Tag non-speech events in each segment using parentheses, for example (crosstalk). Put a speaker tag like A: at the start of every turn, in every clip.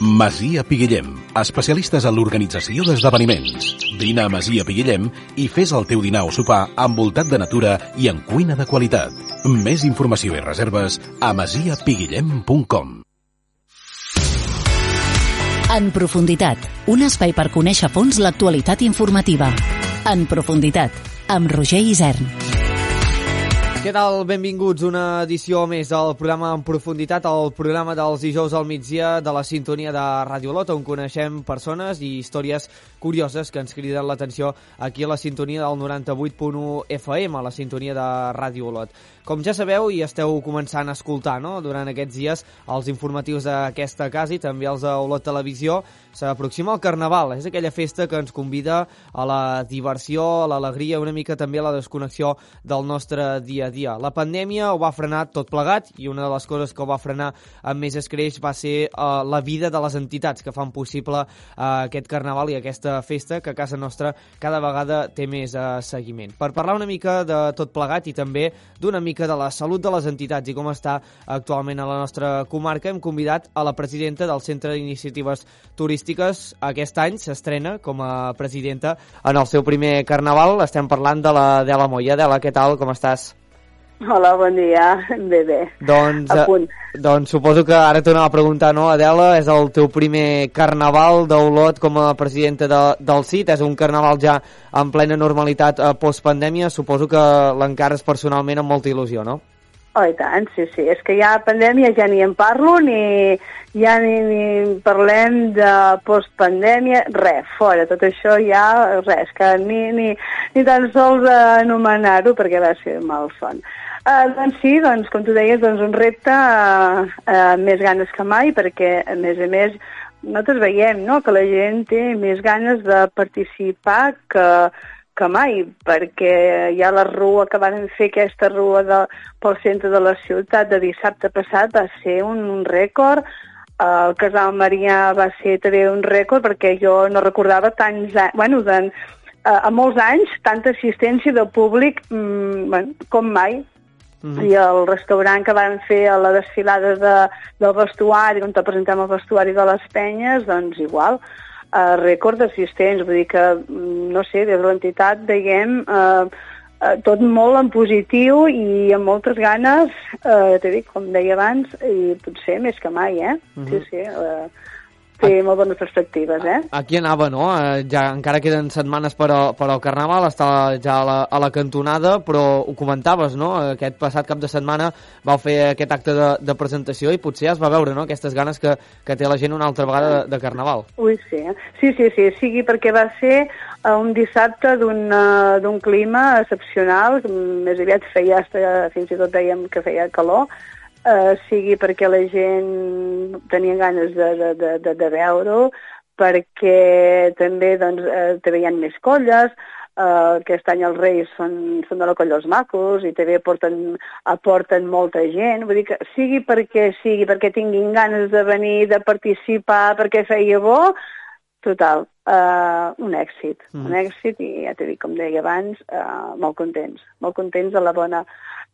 A: Masia Piguillem, especialistes en l'organització d'esdeveniments. Vine a Masia Piguillem i fes el teu dinar o sopar envoltat de natura i en cuina de qualitat. Més informació i reserves a masiapiguillem.com
B: En profunditat, un espai per conèixer a fons l'actualitat informativa. En profunditat, amb Roger Isern.
C: Què tal? Benvinguts una edició més del programa en profunditat, el programa dels dijous al migdia de la sintonia de Ràdio Lot, on coneixem persones i històries curioses que ens criden l'atenció aquí a la sintonia del 98.1 FM, a la sintonia de Ràdio Olot. Com ja sabeu i esteu començant a escoltar no? durant aquests dies els informatius d'aquesta casa i també els d'Olot Televisió, s'aproxima el Carnaval. És aquella festa que ens convida a la diversió, a l'alegria, una mica també a la desconnexió del nostre dia a dia. La pandèmia ho va frenar tot plegat i una de les coses que ho va frenar amb més escreix va ser uh, la vida de les entitats que fan possible uh, aquest Carnaval i aquesta festa que a casa nostra cada vegada té més uh, seguiment. Per parlar una mica de tot plegat i també d'una mica mica de la salut de les entitats i com està actualment a la nostra comarca, hem convidat a la presidenta del Centre d'Iniciatives Turístiques. Aquest any s'estrena com a presidenta en el seu primer carnaval. Estem parlant de la Dela Moya. Dela, què tal? Com estàs?
D: Hola, bon dia. (laughs) Bé, bé.
C: Doncs, a punt. doncs suposo que ara t'anava a preguntar, no, Adela, és el teu primer carnaval d'Olot com a presidenta de, del CIT, és un carnaval ja en plena normalitat eh, postpandèmia, suposo que l'encares personalment amb molta il·lusió, no?
D: Oh, i tant, sí, sí. És que ja pandèmia ja ni en parlo, ni ja ni, ni parlem de postpandèmia, res, fora. Tot això ja, res, que ni, ni, ni tan sols anomenar-ho perquè va ser malson. Uh, doncs sí, doncs, com tu deies, doncs un repte uh, uh, més ganes que mai, perquè, a més a més, nosaltres veiem no, que la gent té més ganes de participar que, que mai, perquè hi ha la rua que van fer aquesta rua de, pel centre de la ciutat de dissabte passat va ser un, un rècord, el Casal Marià va ser també un rècord perquè jo no recordava tants anys, bueno, de, a, molts anys, tanta assistència de públic mmm, bueno, com mai. -huh. i el restaurant que van fer a la desfilada de, del vestuari, on te presentem el vestuari de les penyes, doncs igual, eh, rècord d'assistents, vull dir que, mm, no sé, des de l'entitat veiem eh, eh, tot molt en positiu i amb moltes ganes, eh, t'he dit, com deia abans, i potser més que mai, eh? Uh -huh. Sí, sí. Eh, té molt bones perspectives, eh?
C: Aquí anava, no? Eh, ja encara queden setmanes per, a, per al Carnaval, està ja a la, a la cantonada, però ho comentaves, no? Aquest passat cap de setmana vau fer aquest acte de, de presentació i potser ja es va veure, no?, aquestes ganes que, que té la gent una altra vegada de, de Carnaval.
D: Ui, sí. Sí, sí, sí, sigui perquè va ser uh, un dissabte d'un clima excepcional, més aviat feia, fins i tot dèiem que feia calor, eh, sigui perquè la gent tenia ganes de, de, de, de, de veure-ho, perquè també doncs, eh, també hi ha més colles, eh, aquest any els Reis són, són de la colla Els Macos i també aporten, aporten molta gent, vull dir que sigui perquè sigui, perquè tinguin ganes de venir, de participar, perquè feia bo, total, eh, un èxit, mm. un èxit i ja t'he dit, com deia abans, eh, molt contents, molt contents de la bona,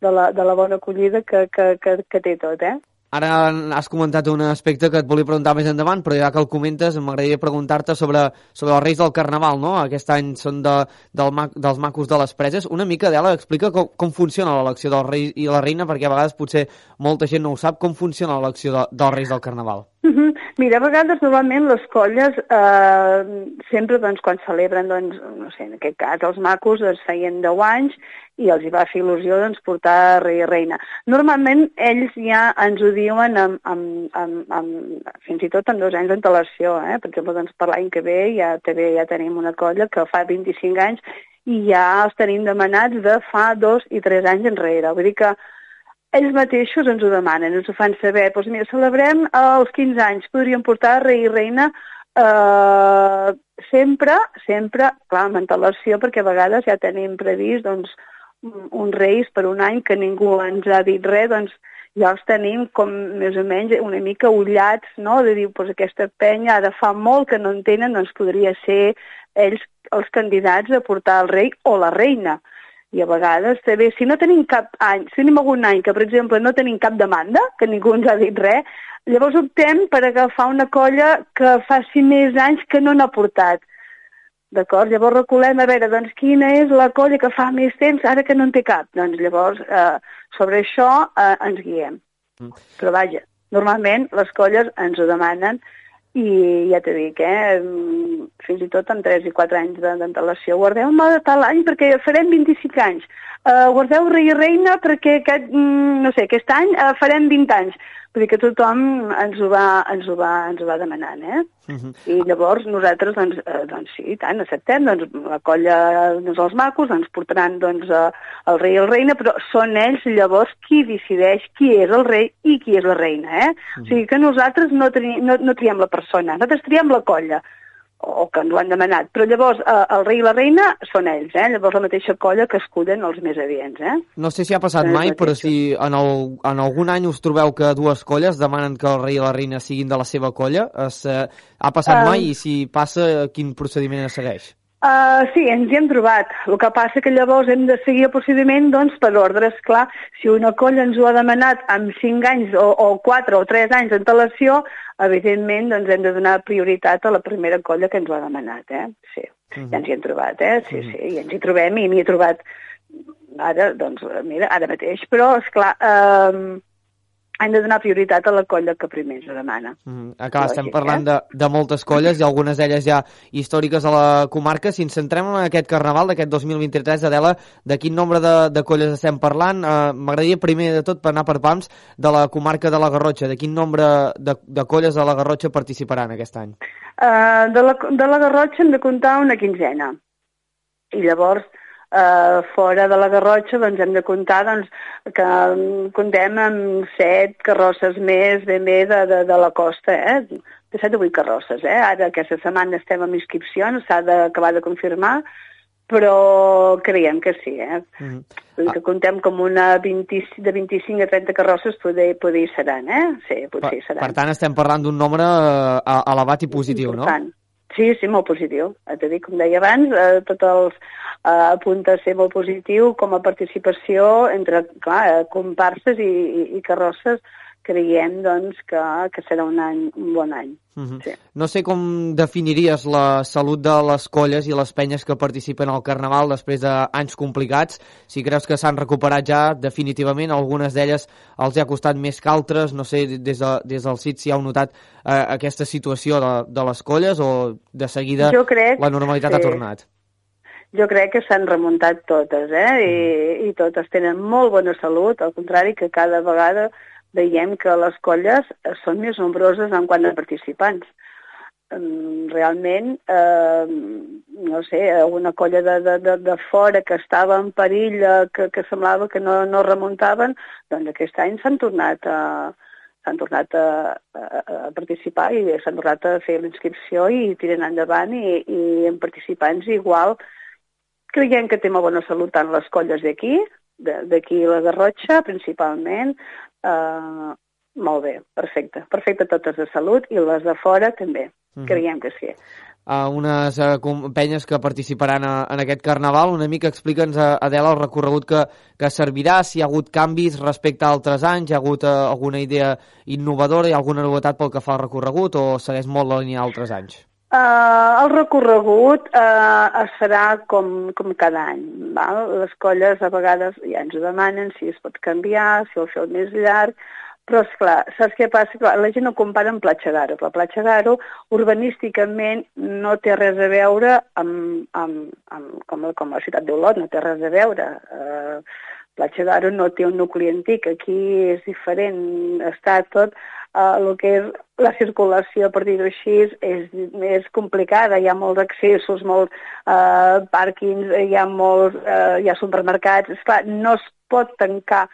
D: de la, de la bona acollida que, que, que, que té tot, eh?
C: Ara has comentat un aspecte que et volia preguntar més endavant, però ja que el comentes m'agradaria preguntar-te sobre, sobre els Reis del Carnaval, no? Aquest any són de, del, dels macos de les preses. Una mica, Adela, explica com, com funciona l'elecció del rei i la reina, perquè a vegades potser molta gent no ho sap, com funciona l'elecció de, dels Reis del Carnaval.
D: Uh -huh. Mira, a vegades normalment les colles eh, sempre doncs, quan celebren, doncs, no sé, en aquest cas els macos es feien 10 anys i els hi va fer il·lusió doncs, portar rei i reina. Normalment ells ja ens ho diuen amb, amb, amb, amb, fins i tot amb dos anys d'antelació. Eh? Per exemple, doncs, per l'any que ve ja, també ja tenim una colla que fa 25 anys i ja els tenim demanats de fa dos i tres anys enrere. Vull dir que ells mateixos ens ho demanen, ens ho fan saber. Doncs mira, celebrem els 15 anys, podríem portar rei i reina eh, sempre, sempre, clar, amb antelació, perquè a vegades ja tenim previst doncs, uns reis per un any que ningú ens ha dit res, doncs ja els tenim com més o menys una mica ullats, no? de dir, doncs aquesta penya ara fa molt que no en tenen, doncs podria ser ells els candidats a portar el rei o la reina. I a vegades també, si no tenim cap any, si tenim algun any que, per exemple, no tenim cap demanda, que ningú ens ha dit res, llavors optem per agafar una colla que faci més anys que no n'ha portat. D'acord? Llavors recolem a veure doncs, quina és la colla que fa més temps ara que no en té cap. Doncs llavors eh, sobre això eh, ens guiem. Mm. Però vaja, normalment les colles ens ho demanen i ja t'he dit, eh, mm, fins i tot amb 3 i 4 anys d'antelació. Guardeu-me de tal any perquè farem 25 anys. Uh, guardeu rei i reina perquè aquest, mm, no sé, aquest any uh, farem 20 anys. Vull dir que tothom ens ho va, ens ho va, ens ho va demanant, eh? Uh mhm. -huh. I llavors nosaltres, doncs, eh, doncs sí, tant, acceptem, doncs la colla doncs, els macos ens portaran doncs, eh, el rei i el reina, però són ells llavors qui decideix qui és el rei i qui és la reina, eh? Uh -huh. O sigui que nosaltres no, teni, no, no triem la persona, nosaltres triem la colla o que ens ho han demanat. Però llavors eh, el rei i la reina són ells, eh? llavors la mateixa colla que escullen els més adients. Eh?
C: No sé si ha passat mai, però si en, el, en algun any us trobeu que dues colles demanen que el rei i la reina siguin de la seva colla, es, eh, ha passat uh, mai i si passa, quin procediment es segueix?
D: Uh, sí, ens hi hem trobat. El que passa que llavors hem de seguir el procediment doncs, per ordre. clar. si una colla ens ho ha demanat amb 5 anys o, o 4 o 3 anys d'antelació, evidentment doncs, hem de donar prioritat a la primera colla que ens ho ha demanat. Eh? Sí, uh -huh. ja ens hi hem trobat, eh? Sí, uh -huh. sí, i ens hi trobem i m'hi he trobat ara, doncs, mira, ara mateix. Però, és clar, eh, han de donar prioritat a la colla que primer ens demana.
C: Mm, clar, estem parlant eh? de, de moltes colles i algunes d'elles ja històriques a la comarca. Si ens centrem en aquest carnaval d'aquest 2023, Adela, de quin nombre de, de colles estem parlant? Uh, M'agradaria primer de tot anar per pams de la comarca de la Garrotxa. De quin nombre de, de colles de la Garrotxa participaran aquest any?
D: Uh, de, la, de la Garrotxa hem de comptar una quinzena. I llavors eh, fora de la Garrotxa doncs hem de comptar doncs, que comptem amb set carrosses més ben bé de, de, de la costa, eh? de set o vuit carrosses. Eh? Ara aquesta setmana estem amb inscripcions, s'ha d'acabar de confirmar, però creiem que sí, eh? Mm -hmm. que contem com una 20, de 25 a 30 carrosses poder, poder hi seran, eh? Sí, potser hi seran.
C: Per tant, estem parlant d'un nombre uh, elevat i positiu,
D: Important. no? Sí, sí, molt positiu. Et dic, com deia abans, eh, tots els eh, apunta a ser molt positiu com a participació entre, clar, eh, comparses i, i, i carrosses creiem doncs, que, que serà un, any, un bon any. Uh
C: mhm. -huh. sí. No sé com definiries la salut de les colles i les penyes que participen al Carnaval després d'anys complicats. Si creus que s'han recuperat ja definitivament, algunes d'elles els ha costat més que altres. No sé, des, de, des del CIT si heu notat eh, aquesta situació de, de les colles o de seguida crec, la normalitat sí. ha tornat.
D: Jo crec que s'han remuntat totes, eh? I, mm. i totes tenen molt bona salut, al contrari que cada vegada veiem que les colles són més nombroses en quant a participants. Realment, eh, no sé, una colla de, de, de, de fora que estava en perill, eh, que, que semblava que no, no remuntaven, doncs aquest any s'han tornat a, s'han tornat a, a, a participar i s'han tornat a fer l'inscripció i tiren endavant i, i en participants igual creiem que té molt bona salut tant les colles d'aquí, d'aquí la Garrotxa principalment, Uh, molt bé, perfecte. Perfecte totes de salut i les de fora també. Mm -hmm. Creiem que sí.
C: Uh, unes uh, penyes que participaran a, en aquest carnaval. Una mica explica'ns, uh, Adela, el recorregut que, que servirà, si hi ha hagut canvis respecte a altres anys, hi ha hagut uh, alguna idea innovadora, hi ha alguna novetat pel que fa al recorregut o segueix molt la línia d'altres anys?
D: Uh, el recorregut uh, es farà com, com cada any. Val? Les colles a vegades ja ens ho demanen si es pot canviar, si ho feu més llarg, però és clar, saps què passa? Clar, la gent ho compara amb Platja d'Aro. La Platja d'Aro urbanísticament no té res a veure amb, amb, amb com, com la ciutat d'Olot, no té res a veure. Uh, Platja d'Aro no té un nucli antic, aquí és diferent, està tot eh, el que és la circulació, per dir-ho així, és més complicada. Hi ha molts accessos, molts eh, pàrquings, hi ha molts, eh, hi ha supermercats. Esclar, no es pot tancar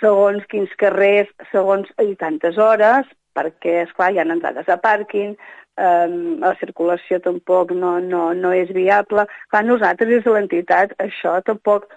D: segons quins carrers, segons i tantes hores, perquè, esclar, hi ha entrades a pàrquing, eh, la circulació tampoc no, no, no és viable. Clar, nosaltres des de l'entitat això tampoc,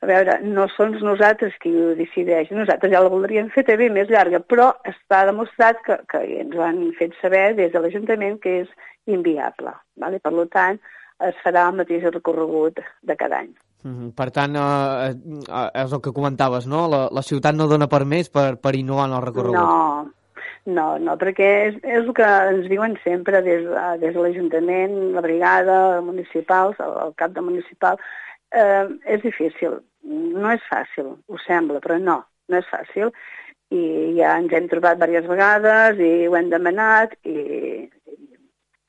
D: a veure, no som nosaltres qui ho decideix, nosaltres ja la voldríem fer també més llarga, però està demostrat que, que ens ho han fet saber des de l'Ajuntament que és inviable. Vale? Per tant, es farà el mateix recorregut de cada any.
C: Mm -hmm. Per tant, eh, eh, és el que comentaves, no? La, la ciutat no dona per més per, per innovar en el recorregut.
D: No, no, no, perquè és, és el que ens diuen sempre des, des de l'Ajuntament, la brigada municipal, el, el cap de municipal, eh, és difícil, no és fàcil, ho sembla, però no, no és fàcil, i ja ens hem trobat diverses vegades i ho hem demanat i,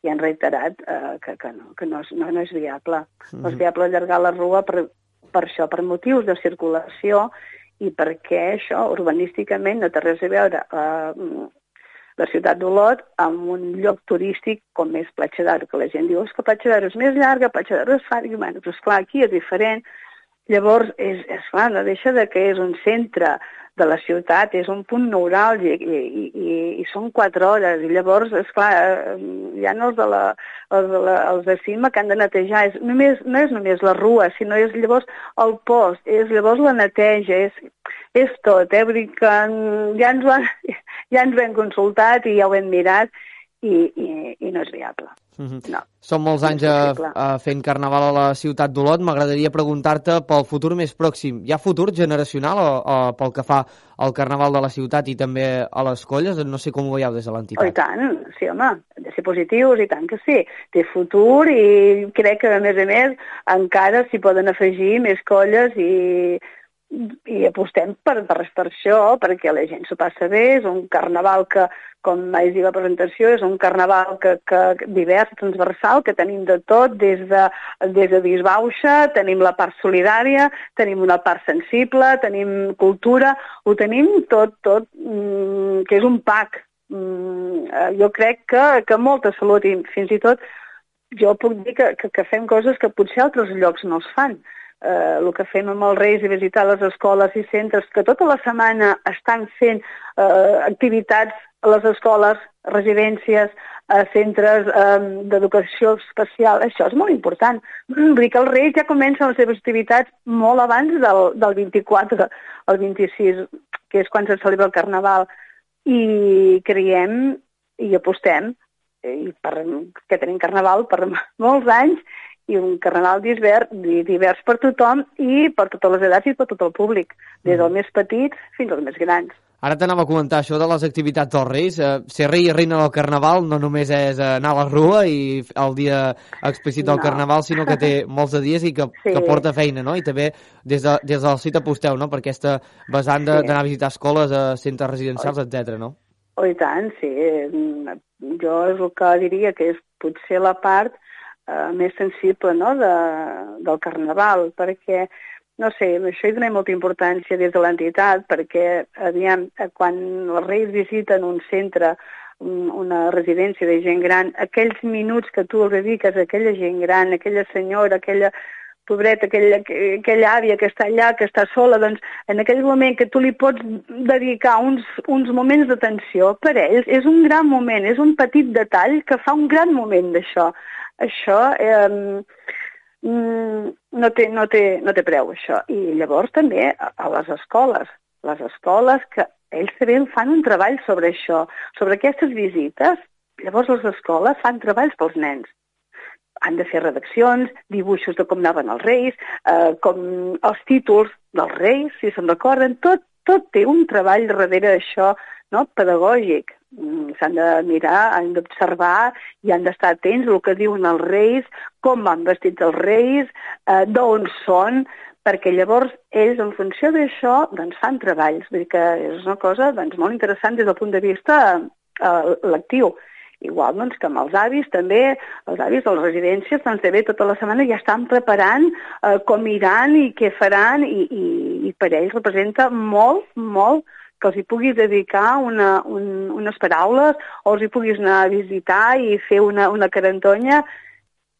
D: i han reiterat eh, que, que, no, que no, és, no, no és viable. No és viable allargar la rua per, per això, per motius de circulació i perquè això urbanísticament no té res a veure eh, la ciutat d'Olot amb un lloc turístic com és Platja d'Aro, que la gent diu que Platja d'Aro és més llarga, Platja d'Aro és fàcil, bueno, però esclar, aquí és diferent. Llavors, és, és clar, no deixa de que és un centre de la ciutat, és un punt neuràlgic i, i, i, i són quatre hores i llavors, és clar, eh, hi ha els de, la, els de, la, els de cima que han de netejar, és només, no és només la rua, sinó és llavors el post, és llavors la neteja, és, és tot, eh? Vull dir que ja ens, ho han, ja ens ho hem consultat i ja ho hem mirat i, i, i no és viable.
C: Mm -hmm. no. Són molts anys a, a fent carnaval a la ciutat d'Olot. M'agradaria preguntar-te pel futur més pròxim. Hi ha futur generacional o, o pel que fa al carnaval de la ciutat i també a les colles? No sé com ho veieu des de l'entitat.
D: Oh, I tant, sí, home, de ser positius, i tant que sí. Té futur i crec que, a més a més, encara s'hi poden afegir més colles i i apostem per, per, per això, perquè la gent s'ho passa bé, és un carnaval que, com vaig dir la presentació, és un carnaval que, que divers, transversal, que tenim de tot, des de, des de disbauxa, tenim la part solidària, tenim una part sensible, tenim cultura, ho tenim tot, tot, mm, que és un pack. Mm, jo crec que, que molta salut i fins i tot jo puc dir que, que, que fem coses que potser altres llocs no es fan eh, el que fem amb els Reis i visitar les escoles i centres que tota la setmana estan fent eh, activitats a les escoles, residències, a centres eh, d'educació especial. Això és molt important. Vull dir que els Reis ja comencen les seves activitats molt abans del, del 24 al 26, que és quan se celebra el Carnaval. I creiem i apostem i per, que tenim Carnaval per (laughs) molts anys i un carnaval divers, divers per tothom i per totes les edats i per tot el públic, des dels mm. més petits fins als més grans.
C: Ara t'anava a comentar això de les activitats dels Reis. Eh, ser rei i reina del Carnaval no només és anar a la rua i el dia explícit del no. Carnaval, sinó que té (laughs) molts de dies i que, sí. que porta feina, no? I també des, de, des del site aposteu, no?, per aquesta vessant sí. d'anar a visitar escoles, a centres residencials, etc. no?
D: Oh, i tant, sí. Jo és el que diria que és potser la part eh, més sensible no? de, del carnaval, perquè, no sé, això hi donem molta importància des de l'entitat, perquè, aviam, eh, quan els reis visiten un centre, un, una residència de gent gran, aquells minuts que tu els dediques a aquella gent gran, aquella senyora, aquella pobreta, aquella, aquella àvia que està allà, que està sola, doncs en aquell moment que tu li pots dedicar uns, uns moments d'atenció per ells, és un gran moment, és un petit detall que fa un gran moment d'això això eh, no, té, no, té, no té preu, això. I llavors també a, a les escoles, les escoles que ells també fan un treball sobre això, sobre aquestes visites, llavors les escoles fan treballs pels nens. Han de fer redaccions, dibuixos de com anaven els reis, eh, com els títols dels reis, si se'n recorden, tot, tot té un treball darrere d'això no? pedagògic. Mm, s'han de mirar, han d'observar i han d'estar atents al que diuen els reis, com van vestits els reis, eh, d'on són, perquè llavors ells, en funció d'això, doncs fan treballs. Vull dir que és una cosa doncs, molt interessant des del punt de vista eh, lectiu. Igual doncs, que amb els avis també, els avis de les residències doncs, també tota la setmana ja estan preparant eh, com iran i què faran i, i, i per ells representa molt, molt que els hi puguis dedicar una, un, unes paraules o els hi puguis anar a visitar i fer una, una carantonya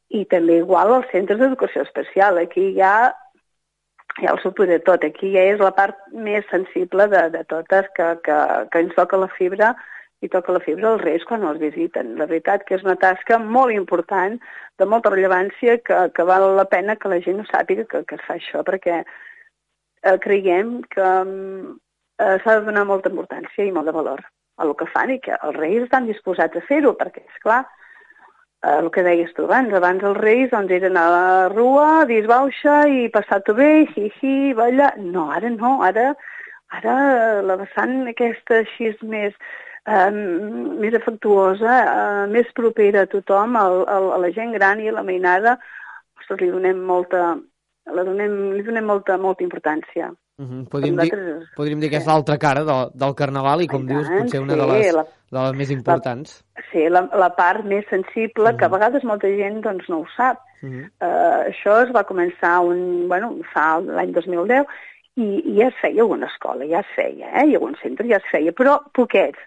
D: i també igual als centres d'educació especial. Aquí ja el supo de tot. Aquí ja és la part més sensible de, de totes que, que, que ens toca la fibra i toca la fibra als reis quan els visiten. La veritat que és una tasca molt important, de molta rellevància, que, que val la pena que la gent ho sàpiga que, que es fa això, perquè eh, creiem que eh, s'ha de donar molta importància i molt de valor a el que fan i que els reis estan disposats a fer-ho, perquè, és clar, eh, el que deies tu abans, abans els reis doncs, eren a la rua, disbauxa i passar-ho bé, hi, hi, balla... No, ara no, ara, ara la vessant aquesta així és més eh, més afectuosa, eh, més propera a tothom, al, al, a la gent gran i a la mainada, ostres, li donem molta, la donem, li donem molta, molta importància.
C: Uh -huh. podríem, dir, podríem dir que és l'altra cara del, del Carnaval i, com I dius, potser una sí, de, les, la, de les més importants.
D: La, sí, la, la part més sensible, uh -huh. que a vegades molta gent doncs, no ho sap. Uh -huh. uh, això es va començar un, bueno, fa l'any 2010 i, i ja es feia alguna escola, ja es feia, eh? i algun centre ja es feia, però poquets.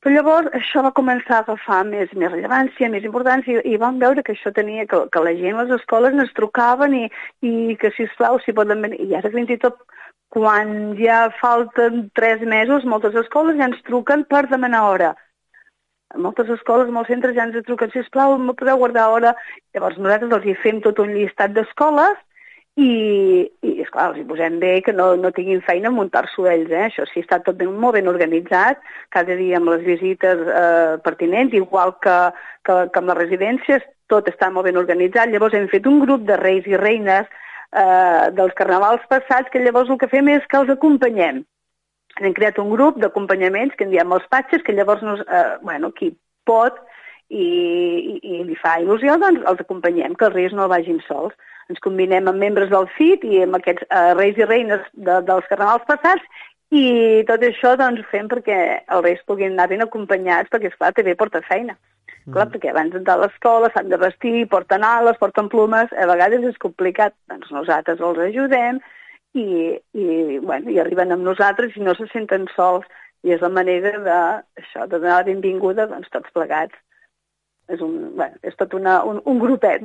D: Però llavors això va començar a agafar més, més rellevància, més importància, i, i vam veure que això tenia, que, que la gent, les escoles ens trucaven i, i que, si plau si poden venir. I ara fins i tot quan ja falten tres mesos, moltes escoles ja ens truquen per demanar hora. Moltes escoles, molts centres ja ens truquen, si plau, me podeu guardar hora? Llavors nosaltres els hi fem tot un llistat d'escoles i, i esclar, els hi posem bé que no, no tinguin feina a muntar-s'ho ells, eh? això sí, està tot ben, molt ben organitzat, cada dia amb les visites eh, pertinents, igual que, que, que amb les residències, tot està molt ben organitzat, llavors hem fet un grup de reis i reines eh, dels carnavals passats, que llavors el que fem és que els acompanyem. Hem creat un grup d'acompanyaments que en diem els patxes, que llavors nos, eh, bueno, qui pot i, i, i li fa il·lusió, doncs els acompanyem, que els reis no vagin sols ens combinem amb membres del FIT i amb aquests eh, reis i reines de, dels carnavals passats i tot això doncs ho fem perquè els reis puguin anar ben acompanyats perquè, esclar, també porta feina. Mm. Clar, perquè abans d'entrar a l'escola s'han de vestir, porten ales, porten plumes, a vegades és complicat. Doncs nosaltres els ajudem i, i, bueno, i arriben amb nosaltres i no se senten sols. I és la manera de, això, de donar la benvinguda doncs, tots plegats és, un, bueno, és tot una, un, un grupet.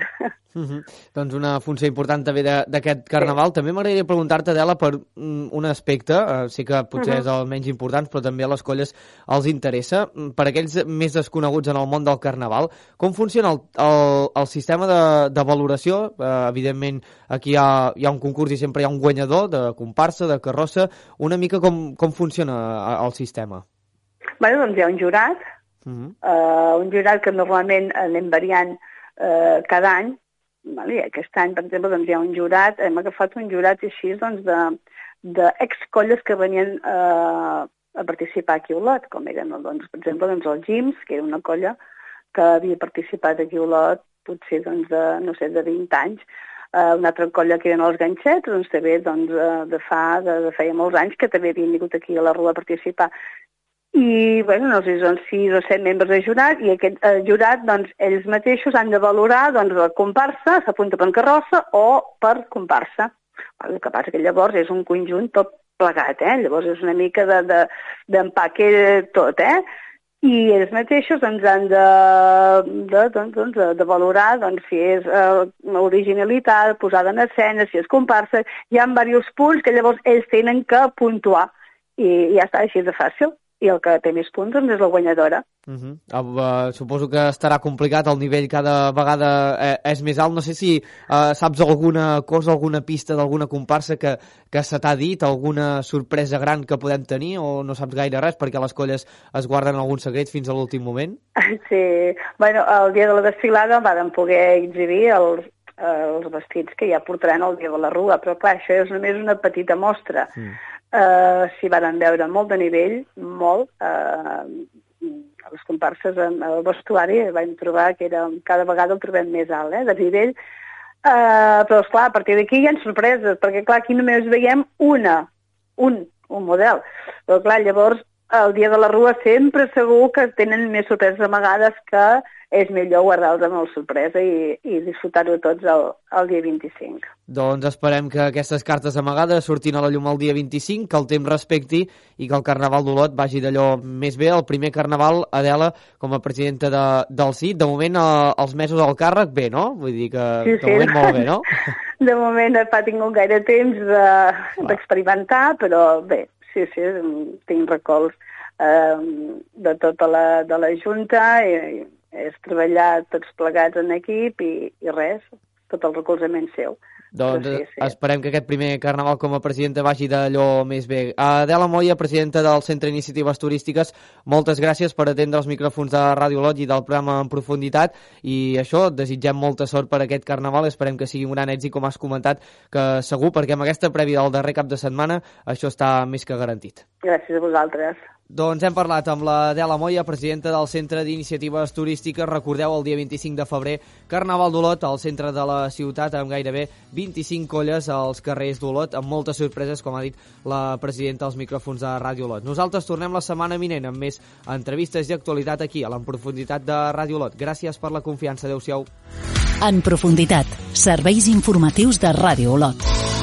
C: Uh (laughs) -huh. Doncs una funció important també d'aquest carnaval. Sí. També m'agradaria preguntar-te, Adela, per mm, un aspecte, eh, sí que potser uh -huh. és el menys important, però també a les colles els interessa. Mm, per aquells més desconeguts en el món del carnaval, com funciona el, el, el sistema de, de valoració? Eh, evidentment, aquí hi ha, hi ha un concurs i sempre hi ha un guanyador de comparsa, de carrossa. Una mica com, com funciona eh, el sistema?
D: Bé, doncs hi ha un jurat, Uh -huh. uh, un jurat que normalment anem variant uh, cada any. Vale? Aquest any, per exemple, doncs, hi ha un jurat, hem agafat un jurat així doncs, de, de excolles que venien uh, a participar aquí a Olot, com eren, doncs, per exemple, doncs, el GIMS, que era una colla que havia participat aquí a Olot potser doncs, de, no sé, de 20 anys, uh, una altra colla que eren els ganxets, doncs també doncs, de, fa, de, de feia molts anys que també havien vingut aquí a la Rua a participar i bueno, no sé, són sis o set membres de jurat i aquest eh, jurat, doncs, ells mateixos han de valorar doncs, la comparsa, s'apunta per carrossa o per comparsa. El que passa que llavors és un conjunt tot plegat, eh? llavors és una mica d'empaque de, de tot, eh? i ells mateixos doncs, han de, de, doncs, doncs, de, de valorar doncs, si és eh, originalitat, posada en escena, si és comparsa. Hi ha diversos punts que llavors ells tenen que puntuar i ja està així de fàcil i el que té més punts doncs, és la guanyadora.
C: Uh -huh. uh, suposo que estarà complicat, el nivell cada vegada eh, és més alt. No sé si uh, saps alguna cosa, alguna pista d'alguna comparsa que, que se t'ha dit, alguna sorpresa gran que podem tenir o no saps gaire res perquè les colles es guarden algun secret fins a l'últim moment? (laughs)
D: Sí, bueno, el dia de la desfilada vam poder exhibir els, els vestits que ja portaran el dia de la rua, però clar, això és només una petita mostra. Mm eh, s'hi van veure molt de nivell, molt. Eh, a les comparses, en el vestuari, vam trobar que era, cada vegada el trobem més alt, eh, de nivell. Eh, però, esclar, a partir d'aquí hi ha sorpreses, perquè, clar, aquí només veiem una, un, un model. Però, clar, llavors, el dia de la rua sempre segur que tenen més sorpreses amagades que és millor guardar-los amb el sorpresa i, i disfrutar-ho tots el, el dia 25.
C: Doncs esperem que aquestes cartes amagades surtin a la llum el dia 25, que el temps respecti i que el Carnaval d'Olot vagi d'allò més bé. El primer Carnaval, Adela, com a presidenta de, del CIT, de moment eh, els mesos al càrrec, bé, no? Vull dir que
D: sí,
C: de moment molt bé, no? (laughs)
D: de moment no he tingut gaire temps d'experimentar, de, però bé, sí, sí, tinc recolz eh, de tota la, de la Junta i és treballar tots plegats en equip i, i res, tot el recolzament seu.
C: Doncs sí, sí. esperem que aquest primer carnaval com a presidenta vagi d'allò més bé. Adela Moya, presidenta del Centre d'Iniciatives Turístiques, moltes gràcies per atendre els micròfons de Ràdio Lot i del programa en profunditat i això, desitgem molta sort per aquest carnaval, esperem que sigui un gran èxit, com has comentat, que segur, perquè amb aquesta prèvia del darrer cap de setmana això està més que garantit.
D: Gràcies a vosaltres.
C: Doncs hem parlat amb la Dela Moya, presidenta del Centre d'Iniciatives Turístiques. Recordeu, el dia 25 de febrer, Carnaval d'Olot al centre de la ciutat, amb gairebé 25 colles als carrers d'Olot, amb moltes sorpreses, com ha dit la presidenta als micròfons de Ràdio Olot. Nosaltres tornem la setmana vinent amb més entrevistes i actualitat aquí, a l'Enprofunditat de Ràdio Olot. Gràcies per la confiança. Adéu-siau.
B: En profunditat, serveis informatius de Ràdio Olot.